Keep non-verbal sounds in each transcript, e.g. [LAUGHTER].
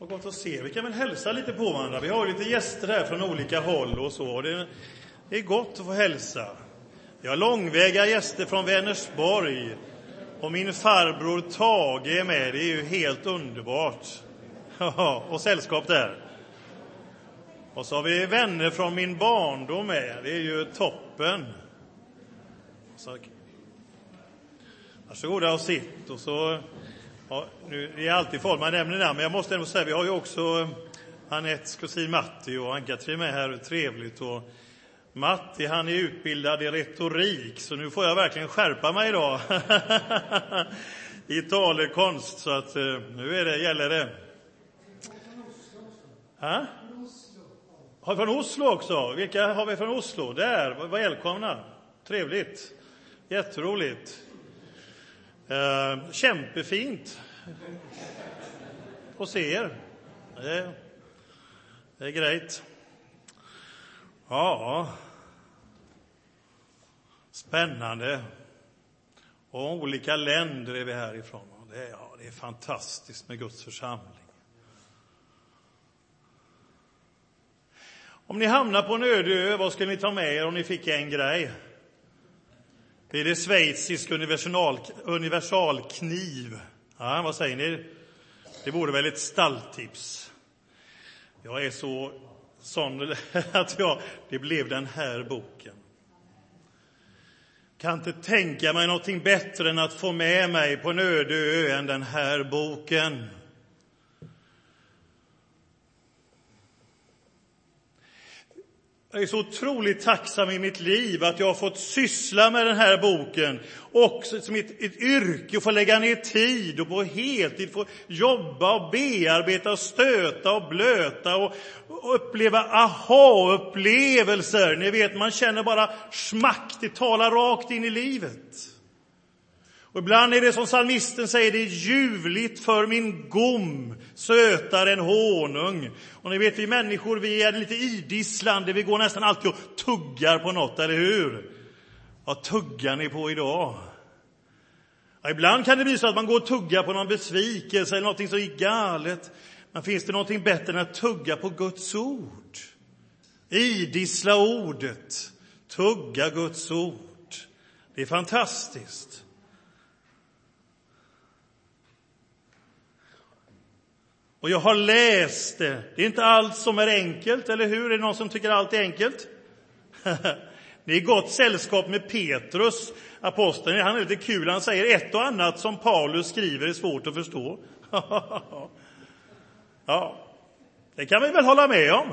Vad gott att se. Vi kan väl hälsa lite på varandra. Vi har lite gäster här från olika håll och så. Det, det är gott att få hälsa. Vi har långväga gäster från Vänersborg. Och min farbror Tage är med. Det är ju helt underbart. och sällskap där. Och så har vi vänner från min barndom med. Det är ju toppen. Så, varsågoda och sitt. Och så Ja, nu, det är alltid folk man nämner namn, men jag måste ändå säga, vi har ju också eh, Anettes kusin Matti och Ann-Katrin med här, trevligt. Och Matti, han är utbildad i retorik, så nu får jag verkligen skärpa mig idag. [LAUGHS] I talekonst, så att eh, nu är det, gäller det. Ha? Har från Oslo också? Vilka har vi från Oslo? Där, välkomna. Trevligt. Jätteroligt. Eh, kämpefint att se er. Det, det är grejt. Ja, spännande. Och olika länder är vi härifrån. Det är, ja, det är fantastiskt med Guds församling. Om ni hamnar på en öde ö, vad skulle ni ta med er om ni fick en grej? Det är det schweizisk universal, universalkniv. Ja, vad säger ni? Det vore väl ett stalltips? Jag är så sån [LAUGHS] att jag, det blev den här boken. Kan inte tänka mig någonting bättre än att få med mig på en öde ö än den här boken. Jag är så otroligt tacksam i mitt liv att jag har fått syssla med den här boken. Också som ett, ett yrke, få lägga ner tid och på heltid få jobba och bearbeta och stöta och blöta och, och uppleva aha-upplevelser. Ni vet, man känner bara smack, det talar rakt in i livet. Och ibland är det som salmisten säger, det är ljuvligt för min gom, sötare än honung. Och ni vet, vi människor, vi är lite idisslande, vi går nästan alltid och tuggar på något, eller hur? Vad tuggar ni på idag? Ja, ibland kan det bli så att man går och tuggar på någon besvikelse eller någonting som gick galet. Men finns det någonting bättre än att tugga på Guds ord? Idissla ordet, tugga Guds ord. Det är fantastiskt. Och jag har läst det. Det är inte allt som är enkelt, eller hur? Är det någon som tycker allt är enkelt? [LAUGHS] Ni är i gott sällskap med Petrus, aposteln. Han är lite kul. Han säger ett och annat som Paulus skriver är svårt att förstå. [LAUGHS] ja, det kan vi väl hålla med om.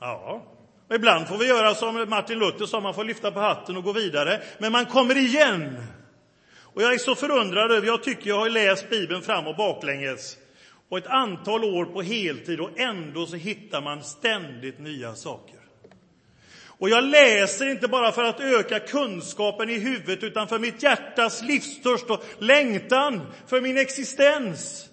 Ja, och ibland får vi göra som Martin Luther sa, man får lyfta på hatten och gå vidare. Men man kommer igen. Och jag är så förundrad över, jag tycker jag har läst Bibeln fram och baklänges och ett antal år på heltid och ändå så hittar man ständigt nya saker. Och jag läser inte bara för att öka kunskapen i huvudet utan för mitt hjärtas livstörst och längtan för min existens.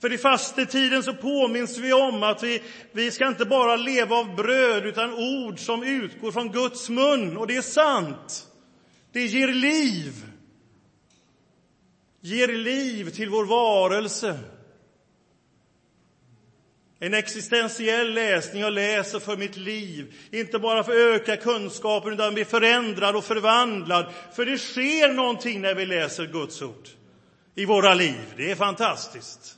För i fastetiden så påminns vi om att vi, vi ska inte bara leva av bröd utan ord som utgår från Guds mun. Och det är sant. Det ger liv. Ger liv till vår varelse. En existentiell läsning jag läser för mitt liv. Inte bara för att öka kunskapen, utan bli förändrad och förvandlad. För det sker någonting när vi läser Guds ord i våra liv. Det är fantastiskt.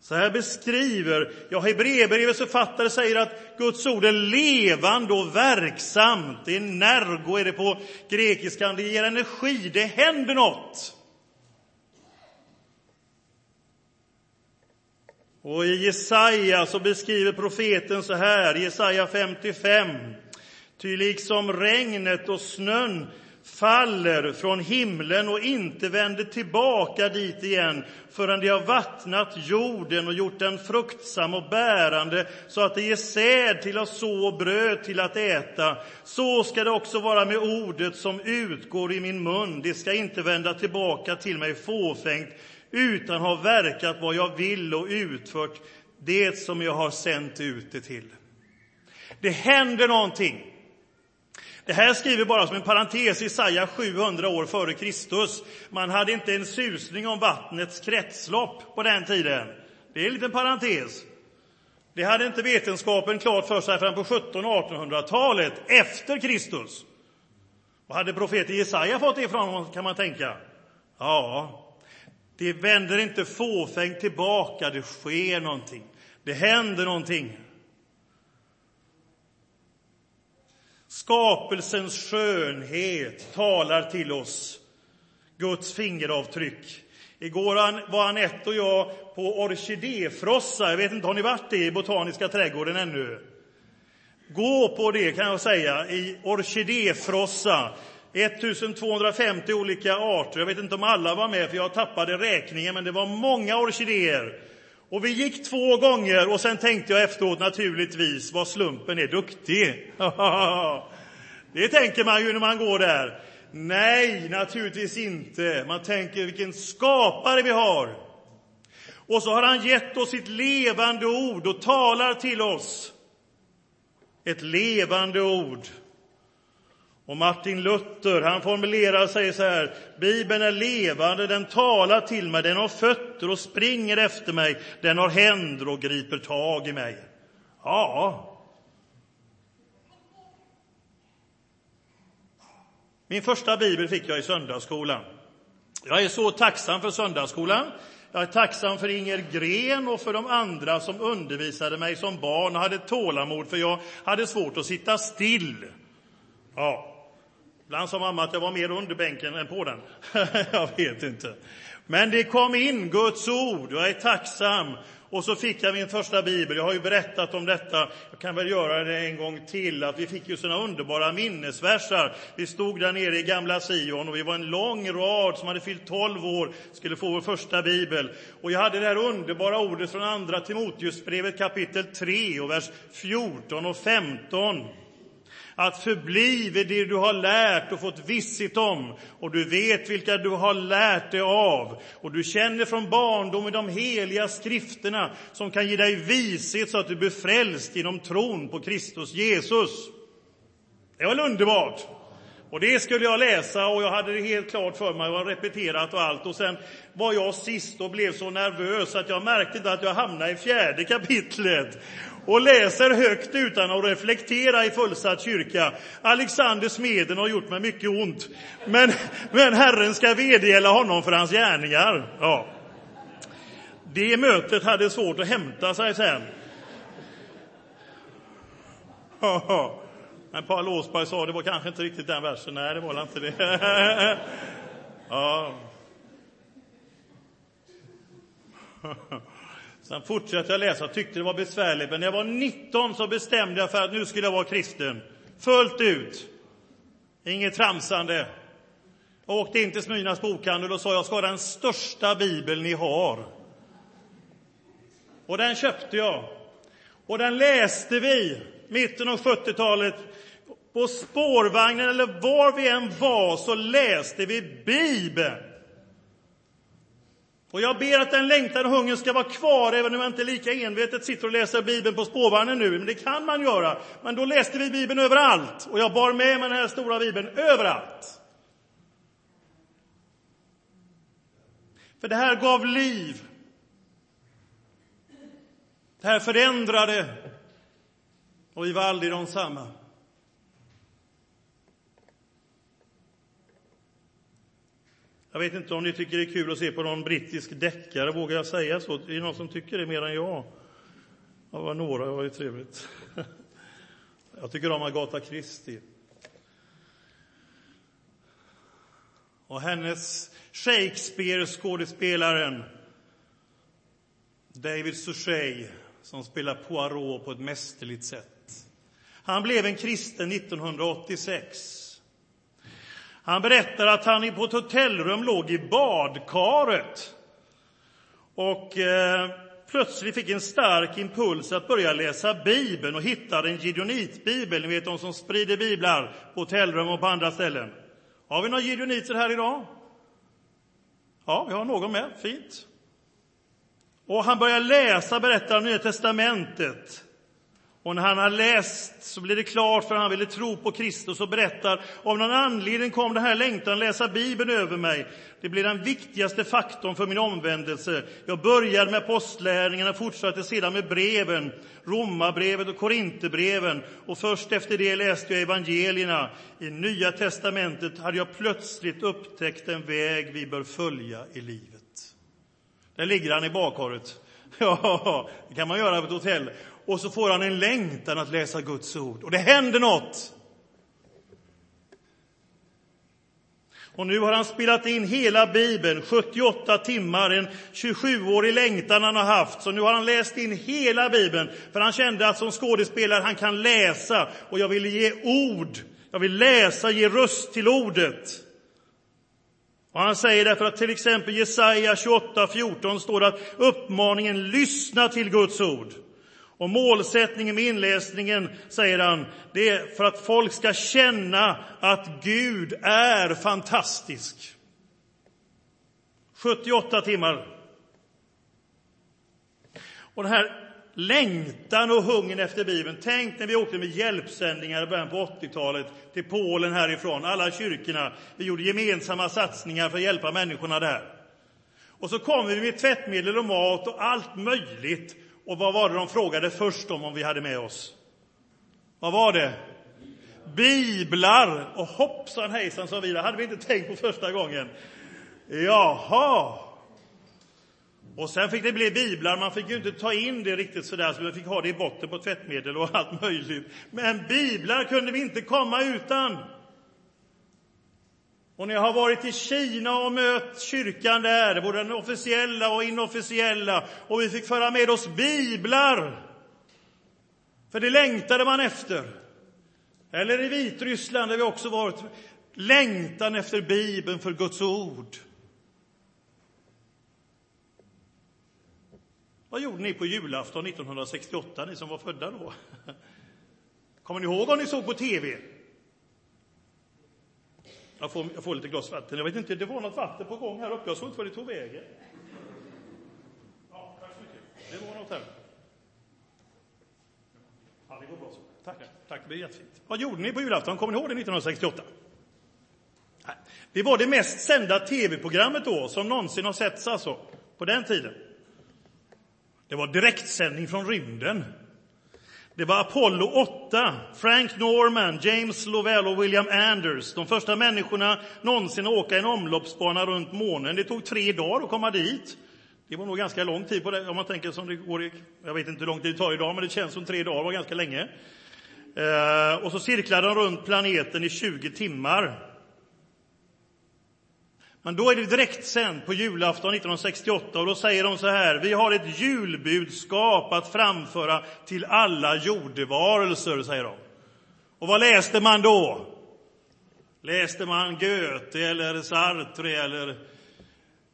Så här beskriver, ja, Hebreerbrevets författare säger att Guds ord är levande och verksamt. Det är nergo, är det på grekiskan. Det ger energi, det händer något. Och i Jesaja så beskriver profeten så här, Jesaja 55. Ty liksom regnet och snön faller från himlen och inte vänder tillbaka dit igen förrän de har vattnat jorden och gjort den fruktsam och bärande så att det ger säd till att så och bröd till att äta. Så ska det också vara med ordet som utgår i min mun. Det ska inte vända tillbaka till mig fåfängt utan har verkat vad jag vill och utfört det som jag har sänt ut det till. Det händer någonting. Det här skriver bara som en parentes Jesaja 700 år före Kristus. Man hade inte en susning om vattnets kretslopp på den tiden. Det är en liten parentes. Det hade inte vetenskapen klart för sig förrän på 1700 och 1800-talet, efter Kristus. Vad hade profeten Jesaja fått det ifrån, kan man tänka? Ja, det vänder inte fåfängt tillbaka, det sker någonting. Det händer någonting. Skapelsens skönhet talar till oss. Guds fingeravtryck. Igår var Anette och jag på orkidéfrossa. Jag vet inte, har ni varit det i Botaniska trädgården ännu? Gå på det, kan jag säga, i orkidéfrossa. 1250 olika arter. Jag vet inte om alla var med, för jag tappade räkningen, men det var många orkidéer. Och vi gick två gånger och sen tänkte jag efteråt naturligtvis vad slumpen är duktig. [LAUGHS] det tänker man ju när man går där. Nej, naturligtvis inte. Man tänker vilken skapare vi har. Och så har han gett oss sitt levande ord och talar till oss. Ett levande ord. Och Martin Luther han formulerar sig så här. Bibeln är levande, den talar till mig, den har fötter och springer efter mig, den har händer och griper tag i mig. Ja. Min första bibel fick jag i söndagsskolan. Jag är så tacksam för söndagsskolan. Jag är tacksam för Inger Gren och för de andra som undervisade mig som barn och hade tålamod, för jag hade svårt att sitta still. Ja. Ibland sa mamma att jag var mer under bänken än på den. [LAUGHS] jag vet inte. Men det kom in Guds ord, jag är tacksam. Och så fick jag min första bibel. Jag har ju berättat om detta. Jag kan väl göra det en gång till. Att vi fick ju såna underbara minnesversar. Vi stod där nere i gamla Sion och vi var en lång rad som hade fyllt 12 år, skulle få vår första bibel. Och jag hade det här underbara ordet från andra Timoteusbrevet kapitel 3 och vers 14 och 15 att förbli vid det du har lärt och fått visshet om, och du vet vilka du har lärt dig av, och du känner från barndomen de heliga skrifterna som kan ge dig vishet så att du blir frälst genom tron på Kristus Jesus. Det var väl underbart? Och det skulle jag läsa och jag hade det helt klart för mig och repeterat och allt. Och sen var jag sist och blev så nervös att jag märkte inte att jag hamnade i fjärde kapitlet och läser högt utan att reflektera i fullsatt kyrka. Alexander Smeden har gjort mig mycket ont, men, men Herren ska vedergälla honom för hans gärningar. Ja. Det mötet hade svårt att hämta sig sen. Men Paul Åsberg sa det var kanske inte riktigt den versen. Nej, det var inte det. [LAUGHS] ja. [LAUGHS] Sen fortsatte jag läsa, tyckte det var besvärligt, men när jag var 19 så bestämde jag för att nu skulle jag vara kristen. Fullt ut. Inget tramsande. Jag åkte in till Smyrnas bokhandel och sa jag ska ha den största bibeln ni har. Och den köpte jag. Och den läste vi, mitten av 70-talet. På spårvagnen eller var vi än var så läste vi Bibeln. Och jag ber att den längtan och hungern ska vara kvar, även om jag inte lika envetet sitter och läser Bibeln på spårvagnen nu. Men det kan man göra. Men då läste vi Bibeln överallt. Och jag bar med mig den här stora Bibeln överallt. För det här gav liv. Det här förändrade. Och vi var aldrig de samma. Jag vet inte om ni tycker det är kul att se på någon brittisk deckare, vågar jag säga så? Det är någon som tycker det mer än jag. Ja, var några, det var ju trevligt. [LAUGHS] Jag tycker om Agatha Christie. Och hennes Shakespeare-skådespelaren David Suchet, som spelar Poirot på ett mästerligt sätt. Han blev en kristen 1986. Han berättar att han på ett hotellrum låg i badkaret och eh, plötsligt fick en stark impuls att börja läsa Bibeln och hittade en gideonitbibel, ni vet de som sprider biblar på hotellrum och på andra ställen. Har vi några gideoniter här idag? Ja, vi har någon med. Fint. Och han börjar läsa, berättar Nya testamentet. Och när han har läst så blir det klart för han ville tro på Kristus och berättar av någon anledning kom den här längtan läsa Bibeln över mig. Det blev den viktigaste faktorn för min omvändelse. Jag började med apostlärningarna och fortsatte sedan med breven, Romarbrevet och Korinthierbreven. Och först efter det läste jag evangelierna. I Nya testamentet hade jag plötsligt upptäckt en väg vi bör följa i livet. Där ligger han i bakhåret. [LAUGHS] Ja, det kan man göra på ett hotell och så får han en längtan att läsa Guds ord. Och det händer något. Och nu har han spelat in hela Bibeln, 78 timmar, en 27-årig längtan han har haft. Så nu har han läst in hela Bibeln, för han kände att som skådespelare han kan läsa. Och jag vill ge ord, jag vill läsa, ge röst till ordet. Och han säger därför att till exempel Jesaja 28.14 står att uppmaningen lyssna till Guds ord. Och målsättningen med inläsningen, säger han, det är för att folk ska känna att Gud är fantastisk. 78 timmar. Och den här längtan och hungern efter Bibeln. Tänk när vi åkte med hjälpsändningar i början på 80-talet till Polen härifrån, alla kyrkorna. Vi gjorde gemensamma satsningar för att hjälpa människorna där. Och så kom vi med tvättmedel och mat och allt möjligt. Och vad var det de frågade först om, om vi hade med oss? Vad var det? Biblar! Och hoppsan hejsan, sa vi. Det hade vi inte tänkt på första gången. Jaha! Och sen fick det bli biblar. Man fick ju inte ta in det riktigt sådär, så vi fick ha det i botten på tvättmedel och allt möjligt. Men biblar kunde vi inte komma utan. Och när jag har varit i Kina och mött kyrkan där, både den officiella och inofficiella, och vi fick föra med oss biblar. För det längtade man efter. Eller i Vitryssland, där vi också varit. Längtan efter Bibeln, för Guds ord. Vad gjorde ni på julafton 1968, ni som var födda då? Kommer ni ihåg vad ni såg på tv? Jag får, jag får lite glas vatten. Jag vet inte, det var något vatten på gång här uppe. Jag såg inte var det tog vägen. Ja, tack så mycket. Det var något här. Ja, det går bra så. Tack. Tack, det blir jättefint. Vad gjorde ni på julafton? Kommer ni ihåg det 1968? Det var det mest sända tv-programmet då som någonsin har setts alltså, på den tiden. Det var direktsändning från rymden. Det var Apollo 8, Frank Norman, James Lovell och William Anders. De första människorna någonsin att åka en omloppsbana runt månen. Det tog tre dagar att komma dit. Det var nog ganska lång tid på det, om man tänker som det går i, Jag vet inte hur lång tid det tar idag, men det känns som tre dagar var ganska länge. Eh, och så cirklade de runt planeten i 20 timmar. Men då är det direktsänt på julafton 1968 och då säger de så här. Vi har ett julbudskap att framföra till alla jordevarelser, säger de. Och vad läste man då? Läste man Goethe eller Sartre eller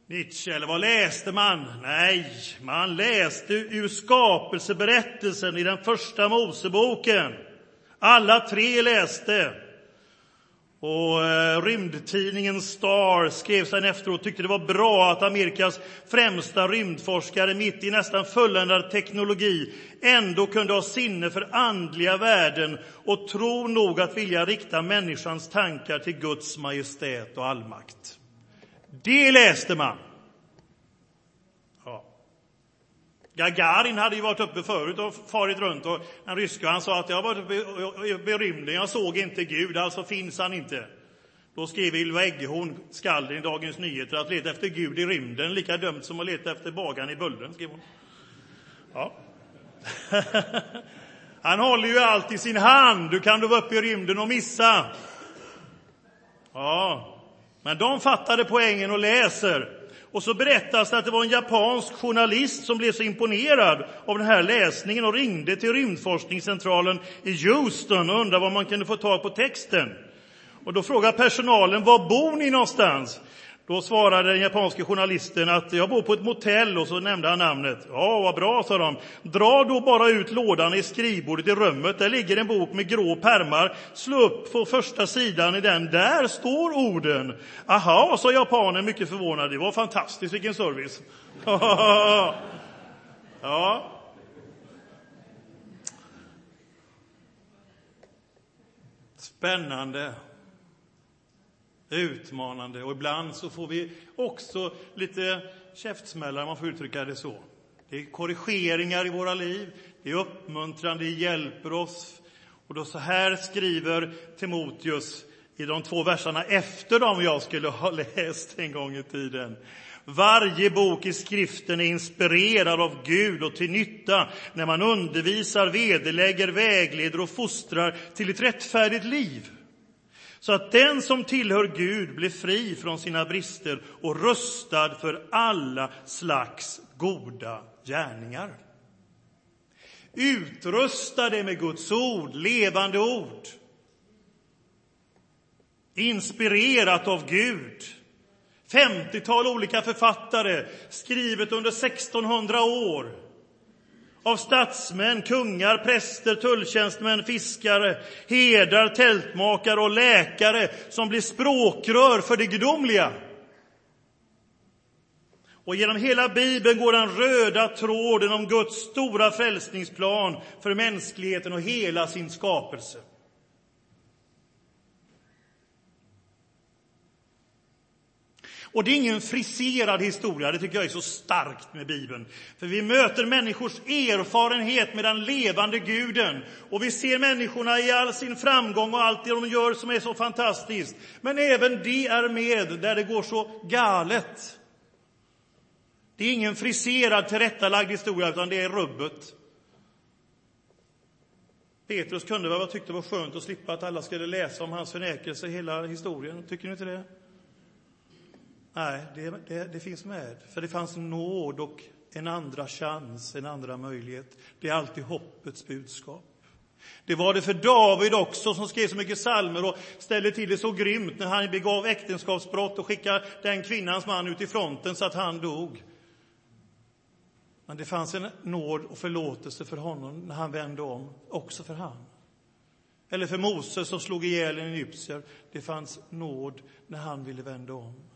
Nietzsche eller vad läste man? Nej, man läste ur skapelseberättelsen i den första Moseboken. Alla tre läste. Och eh, rymdtidningen Star skrev sen efteråt tyckte det var bra att Amerikas främsta rymdforskare mitt i nästan fulländad teknologi ändå kunde ha sinne för andliga värden och tro nog att vilja rikta människans tankar till Guds majestät och allmakt. Det läste man. Gagarin hade ju varit uppe förut och farit runt och en ryska han sa att jag var uppe i rymden, jag såg inte Gud, alltså finns han inte. Då skrev Ylva Eggehorn, skalden i Dagens Nyheter, att leta efter Gud i rymden lika dumt som att leta efter bagaren i Bullen, skrev hon. Ja. [LAUGHS] Han håller ju allt i sin hand. Du kan du vara uppe i rymden och missa. Ja, men de fattade poängen och läser. Och så berättas det att det var en japansk journalist som blev så imponerad av den här läsningen och ringde till rymdforskningscentralen i Houston och undrade var man kunde få tag på texten. Och då frågade personalen, var bor ni någonstans? Då svarade den japanske journalisten att jag bor på ett motell och så nämnde han namnet. Ja, vad bra, sa de. Dra då bara ut lådan i skrivbordet i rummet. Där ligger en bok med grå pärmar. Slå upp på första sidan i den. Där står orden. Aha, sa japanen mycket förvånad. Det var fantastiskt, vilken service. [LAUGHS] ja. Spännande utmanande och ibland så får vi också lite käftsmällar, om man får uttrycka det så. Det är korrigeringar i våra liv, det är uppmuntrande, det hjälper oss. Och då så här skriver Timoteus i de två verserna efter dem jag skulle ha läst en gång i tiden. Varje bok i skriften är inspirerad av Gud och till nytta när man undervisar, vederlägger, vägleder och fostrar till ett rättfärdigt liv så att den som tillhör Gud blir fri från sina brister och rustad för alla slags goda gärningar. Utrustade med Guds ord, levande ord. Inspirerat av Gud. 50-tal olika författare, skrivet under 1600 år av statsmän, kungar, präster, tulltjänstemän, fiskare, herdar, tältmakare och läkare som blir språkrör för det gudomliga. Och genom hela Bibeln går den röda tråden om Guds stora frälsningsplan för mänskligheten och hela sin skapelse. Och det är ingen friserad historia, det tycker jag är så starkt med Bibeln. För vi möter människors erfarenhet med den levande guden. Och vi ser människorna i all sin framgång och allt det de gör som är så fantastiskt. Men även det är med där det går så galet. Det är ingen friserad, tillrättalagd historia, utan det är rubbet. Petrus kunde väl ha tyckt det var skönt att slippa att alla skulle läsa om hans förnekelse hela historien. Tycker ni inte det? Nej, det, det, det, finns med. För det fanns nåd och en andra chans, en andra möjlighet. Det är alltid hoppets budskap. Det var det för David också, som skrev så mycket psalmer och ställde till det så grymt när han begav äktenskapsbrott och skickade den kvinnans man ut i fronten så att han dog. Men det fanns en nåd och förlåtelse för honom när han vände om, också för han. Eller för Moses som slog ihjäl en egyptier. Det fanns nåd när han ville vända om.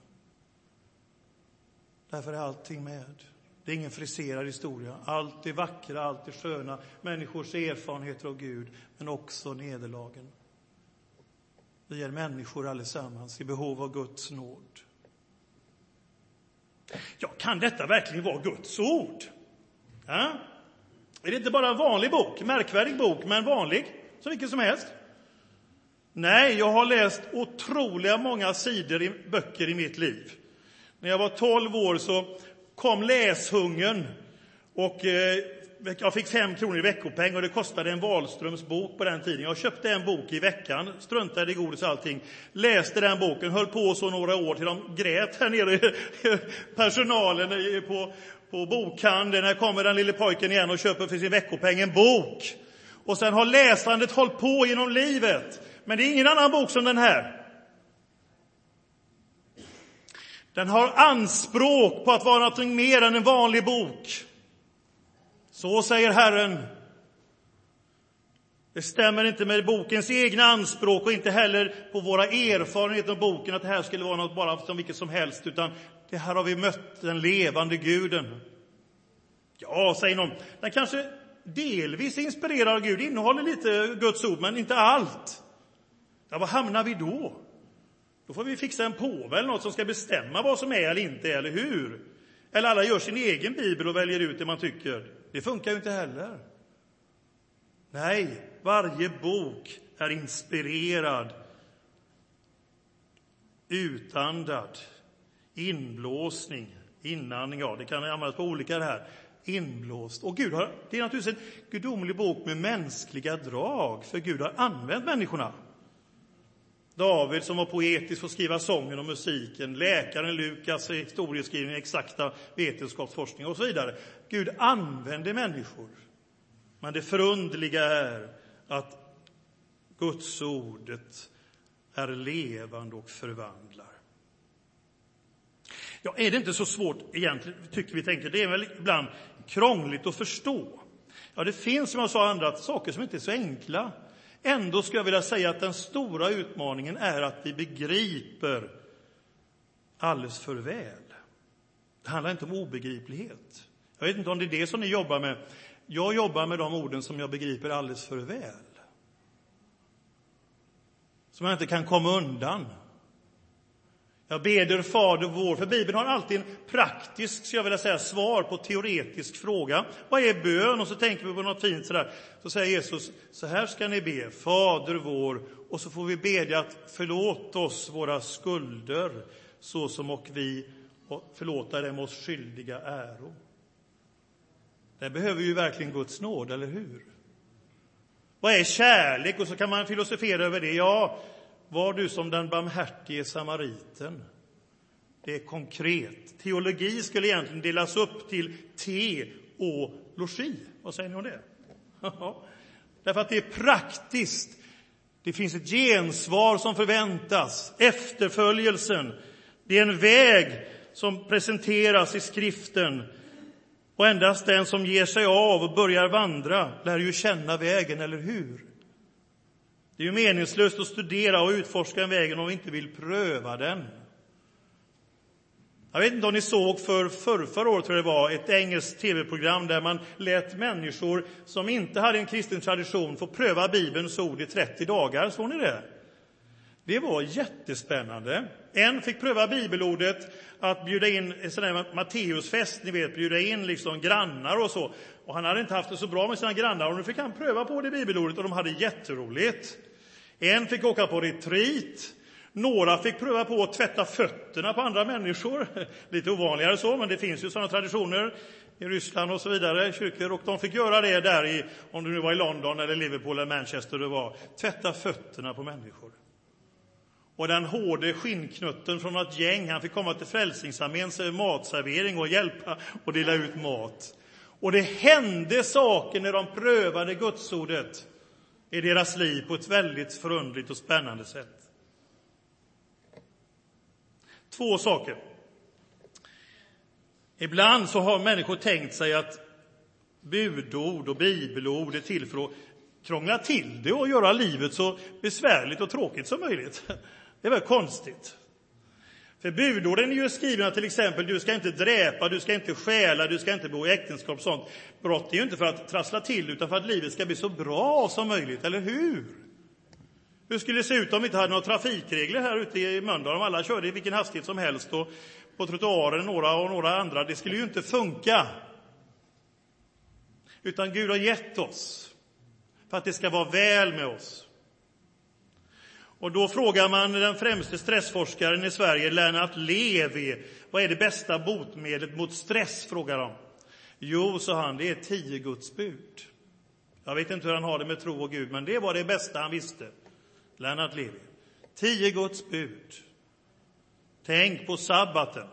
Därför är allting med. Det är ingen friserad historia. Allt är vackra, allt är sköna. Människors erfarenheter av Gud, men också nederlagen. Vi är människor allesammans i behov av Guds nåd. Ja, kan detta verkligen vara Guds ord? Ja? Är det inte bara en vanlig bok, märkvärdig bok, men vanlig, som vilken som helst? Nej, jag har läst otroliga många sidor i böcker i mitt liv. När jag var 12 år så kom läshungern och eh, jag fick fem kronor i veckopeng och det kostade en Wahlströms bok på den tiden. Jag köpte en bok i veckan, struntade i godis och allting, läste den boken, höll på så några år till de grät här nere, [LAUGHS] personalen på, på bokhandeln. Här kommer den lille pojken igen och köper för sin veckopeng en bok. Och sen har läsandet hållit på genom livet. Men det är ingen annan bok som den här. Den har anspråk på att vara något mer än en vanlig bok. Så säger Herren. Det stämmer inte med bokens egna anspråk och inte heller på våra erfarenheter av boken att det här skulle vara något bara som vilket som helst, utan det här har vi mött den levande guden. Ja, säger någon, den kanske delvis är inspirerad av Gud, innehåller lite Guds ord, men inte allt. Ja, var hamnar vi då? Då får vi fixa en påve eller något som ska bestämma vad som är eller inte är, eller hur? Eller alla gör sin egen bibel och väljer ut det man tycker. Det funkar ju inte heller. Nej, varje bok är inspirerad, utandad, inblåsning, inandning, ja, det kan användas på olika det här. Inblåst. Och Gud har, det är naturligtvis en gudomlig bok med mänskliga drag, för Gud har använt människorna. David som var poetisk får skriva sången och musiken, läkaren Lukas historieskrivning, exakta vetenskapsforskning och så vidare. Gud använder människor. Men det förundliga är att Guds ordet är levande och förvandlar. Ja, är det inte så svårt egentligen, tycker vi tänker. Det är väl ibland krångligt att förstå. Ja, det finns som jag sa andra saker som inte är så enkla. Ändå skulle jag vilja säga att den stora utmaningen är att vi begriper alldeles för väl. Det handlar inte om obegriplighet. Jag vet inte om det är det som ni jobbar med. Jag jobbar med de orden som jag begriper alldeles för väl. som jag inte kan komma undan. Jag beder Fader vår, för Bibeln har alltid en praktisk, ska jag vilja säga, svar på teoretisk fråga. Vad är bön? Och så tänker vi på något fint sådär. Så säger Jesus, så här ska ni be, Fader vår, och så får vi bedja att förlåt oss våra skulder, så som och vi förlåta dem oss skyldiga äro. Där behöver vi ju verkligen Guds nåd, eller hur? Vad är kärlek? Och så kan man filosofera över det. Ja, var du som den barmhärtige samariten. Det är konkret. Teologi skulle egentligen delas upp till te och logi. Vad säger ni om det? Därför att det är praktiskt. Det finns ett gensvar som förväntas. Efterföljelsen. Det är en väg som presenteras i skriften. Och endast den som ger sig av och börjar vandra lär ju känna vägen, eller hur? Det är ju meningslöst att studera och utforska en vägen om vi inte vill pröva den. Jag vet inte om ni såg för, för förra året, tror jag det var, ett engelskt tv-program där man lät människor som inte hade en kristen tradition få pröva Bibelns ord i 30 dagar. Såg ni det? Det var jättespännande. En fick pröva bibelordet att bjuda in en sån Matteusfest, ni vet, bjuda in liksom grannar och så. Och han hade inte haft det så bra med sina grannar och nu fick han pröva på det bibelordet och de hade jätteroligt. En fick åka på retreat. Några fick pröva på att tvätta fötterna på andra människor. [LAUGHS] Lite ovanligare så, men det finns ju sådana traditioner i Ryssland och så vidare, kyrkor. Och de fick göra det där i, om det nu var i London eller Liverpool eller Manchester det var, tvätta fötterna på människor. Och den hårde skinnknutten från något gäng, han fick komma till Frälsningsarméns matservering och hjälpa och dela ut mat. Och det hände saker när de prövade gudsordet i deras liv på ett väldigt förundligt och spännande sätt. Två saker. Ibland så har människor tänkt sig att budord och bibelord är till för att krångla till det och göra livet så besvärligt och tråkigt som möjligt. Det är väl konstigt? För budorden är ju skrivna till exempel, du ska inte dräpa, du ska inte stjäla, du ska inte bo i äktenskap. Sånt. Brott är ju inte för att trassla till, utan för att livet ska bli så bra som möjligt, eller hur? Hur skulle det se ut om vi inte hade några trafikregler här ute i Mölndal, om alla körde i vilken hastighet som helst och på trottoaren några och några andra? Det skulle ju inte funka. Utan Gud har gett oss för att det ska vara väl med oss. Och då frågar man den främste stressforskaren i Sverige, Lennart Levi, vad är det bästa botemedlet mot stress? frågar de. Jo, sa han, det är tio Guds bud. Jag vet inte hur han har det med tro och Gud, men det var det bästa han visste. Lennart Levi. Tio Guds bud. Tänk på sabbaten,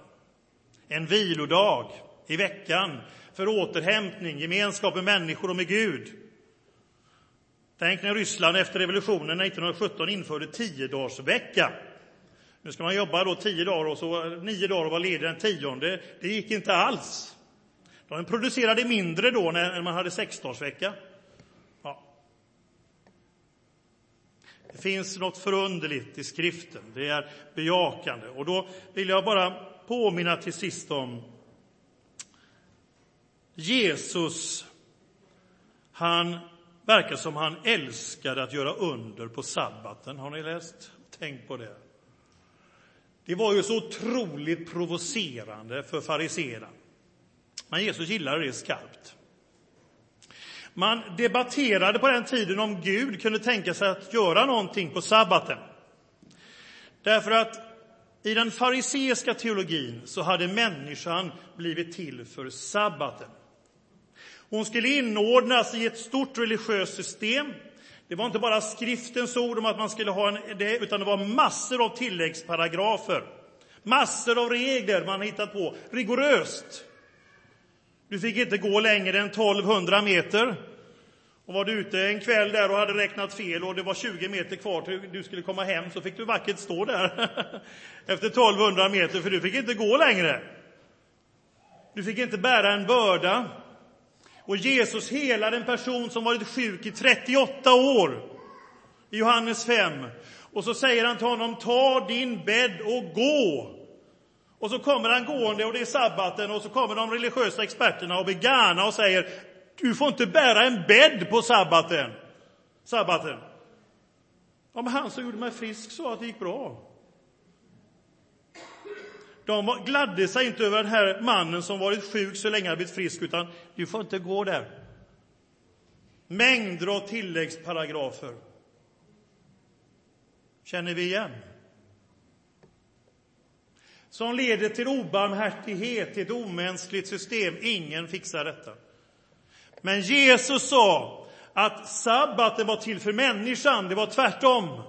en vilodag i veckan för återhämtning, gemenskap med människor och med Gud. Tänk när Ryssland efter revolutionen 1917 införde tiodagsvecka. Nu ska man jobba då tio dagar och så nio dagar och vara ledig den tionde. Det gick inte alls. De producerade mindre då när man hade sexdagsvecka. Ja. Det finns något förunderligt i skriften. Det är bejakande. Och då vill jag bara påminna till sist om Jesus. Han verkar som han älskade att göra under på sabbaten. Har ni läst? Tänk på det. Det var ju så otroligt provocerande för fariséerna. Men Jesus gillade det skarpt. Man debatterade på den tiden om Gud kunde tänka sig att göra någonting på sabbaten. Därför att i den fariseiska teologin så hade människan blivit till för sabbaten. Hon skulle inordnas i ett stort religiöst system. Det var inte bara skriftens ord om att man skulle ha en, det, utan det var massor av tilläggsparagrafer. Massor av regler man hittat på, rigoröst. Du fick inte gå längre än 1200 meter. Och var du ute en kväll där och hade räknat fel och det var 20 meter kvar till du skulle komma hem så fick du vackert stå där [LAUGHS] efter 1200 meter för du fick inte gå längre. Du fick inte bära en börda. Och Jesus helar en person som varit sjuk i 38 år. I Johannes 5. Och så säger han till honom, ta din bädd och gå. Och så kommer han gående och det är sabbaten och så kommer de religiösa experterna och blir och säger, du får inte bära en bädd på sabbaten. sabbaten. Ja, men han som gjorde mig frisk sa att det gick bra. De gladde sig inte över den här mannen som varit sjuk så länge han blivit frisk, utan du får inte gå där. Mängder av tilläggsparagrafer. Känner vi igen? Som leder till obarmhärtighet, till ett omänskligt system. Ingen fixar detta. Men Jesus sa att sabbaten var till för människan, det var tvärtom.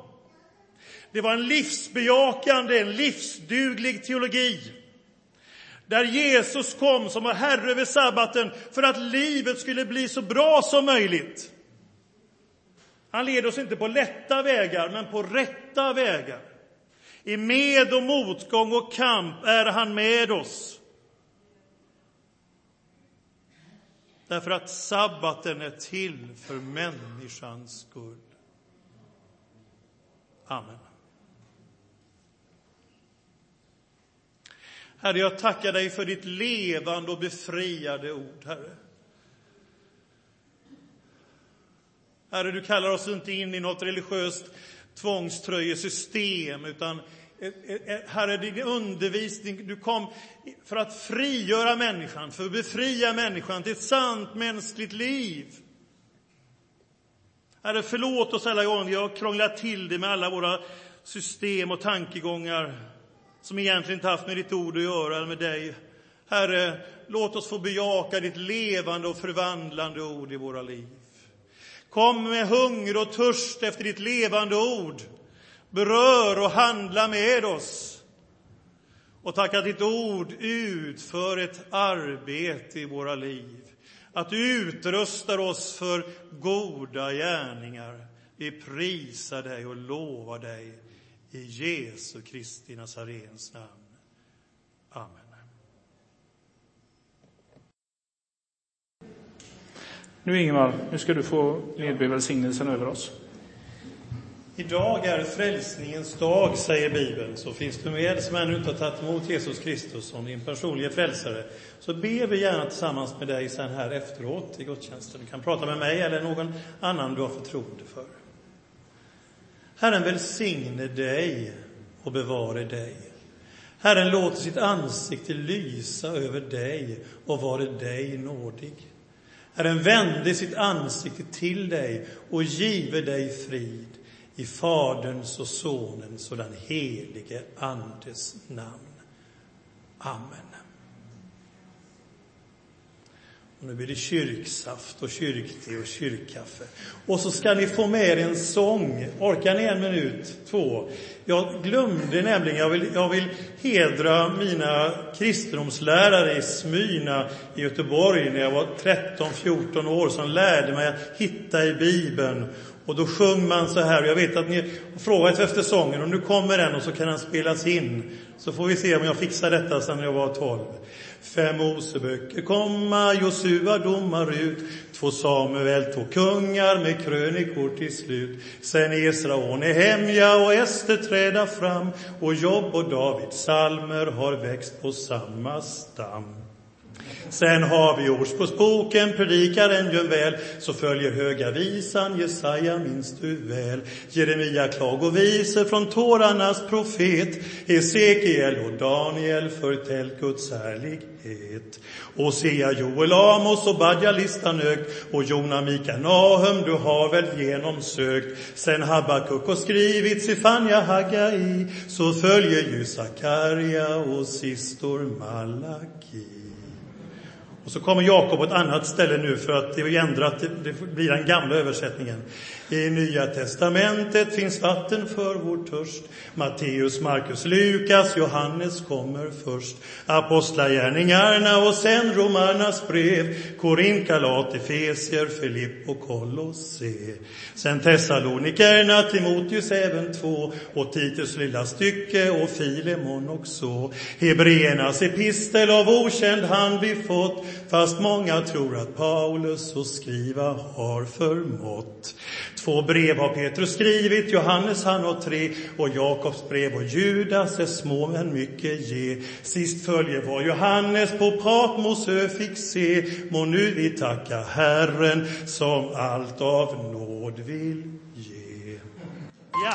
Det var en livsbejakande, en livsduglig teologi. Där Jesus kom som var herre över sabbaten för att livet skulle bli så bra som möjligt. Han leder oss inte på lätta vägar, men på rätta vägar. I med och motgång och kamp är han med oss. Därför att sabbaten är till för människans skull. Amen. Herre, jag tackar dig för ditt levande och befriade ord, Herre. Herre, du kallar oss inte in i något religiöst tvångströjesystem, utan eh, eh, eh, Herre, din undervisning, du kom för att frigöra människan, för att befria människan till ett sant mänskligt liv. Herre, förlåt oss alla gånger vi har krånglat till det med alla våra system och tankegångar som egentligen inte haft med ditt ord att göra, eller med dig. Herre, låt oss få bejaka ditt levande och förvandlande ord i våra liv. Kom med hunger och törst efter ditt levande ord. Berör och handla med oss. Och tack att ditt ord utför ett arbete i våra liv. Att du utrustar oss för goda gärningar. Vi prisar dig och lovar dig i Jesu Kristi Nazarens namn. Amen. Nu Ingemar, nu ska du få nedbe välsignelsen över oss. Idag är frälsningens dag, säger Bibeln. Så finns du med som ännu inte har tagit emot Jesus Kristus som din personliga frälsare, så ber vi gärna tillsammans med dig sen här efteråt i gudstjänsten. Du kan prata med mig eller någon annan du har förtroende för. Herren välsigne dig och bevare dig. Herren låter sitt ansikte lysa över dig och vare dig nådig. Herren vände sitt ansikte till dig och give dig frid i Faderns och Sonens och den helige Andes namn. Amen. Och nu blir det kyrksaft och kyrkte och kyrkkaffe. Och så ska ni få med er en sång. Orkar ni en minut, två? Jag glömde nämligen, jag vill, jag vill hedra mina kristendomslärare i Smyna i Göteborg när jag var 13-14 år som lärde mig att hitta i Bibeln. Och då sjöng man så här, jag vet att ni har frågat efter sången och nu kommer den och så kan den spelas in. Så får vi se om jag fixar detta sen jag var 12. Fem Moseböcker komma, Josua domar ut, två Samuel, två kungar med krönikor till slut. Sen Esra och Nehemja och Ester träda fram och Jobb och David, salmer har växt på samma stam. Sen har vi Ordspråksboken, predikaren gör väl, så följer Höga visan, Jesaja minns du väl. Jeremia klagovisor från tårarnas profet, Hesekiel och Daniel förtäll Guds härlighet. Osea, Joel, Amos och Badja listan ökt, och Jona, Mika, Nahum, du har väl genomsökt. Sen Habakuk och skrivit Sifania, Hagai, så följer ju Sakarja och sistor Malaki. Och så kommer Jakob på ett annat ställe nu för att det är ändrat, det blir den gamla översättningen. I Nya testamentet finns vatten för vår törst. Matteus, Markus, Lukas, Johannes kommer först. Apostlagärningarna och sen Romarnas brev. Korint, Galat, Efesier, Filipp och Kolosse. Sen Thessalonikerna, Timoteus även två och Titus lilla stycke och Filemon också. Hebreernas epistel av okänd hand vi fått fast många tror att Paulus och skriva har förmått. Två brev har Petrus skrivit, Johannes han har tre och Jakobs brev och Judas är små men mycket ge. Sist följer vad Johannes på Patmosö fick se. Må nu vi tacka Herren som allt av nåd vill ge. Ja.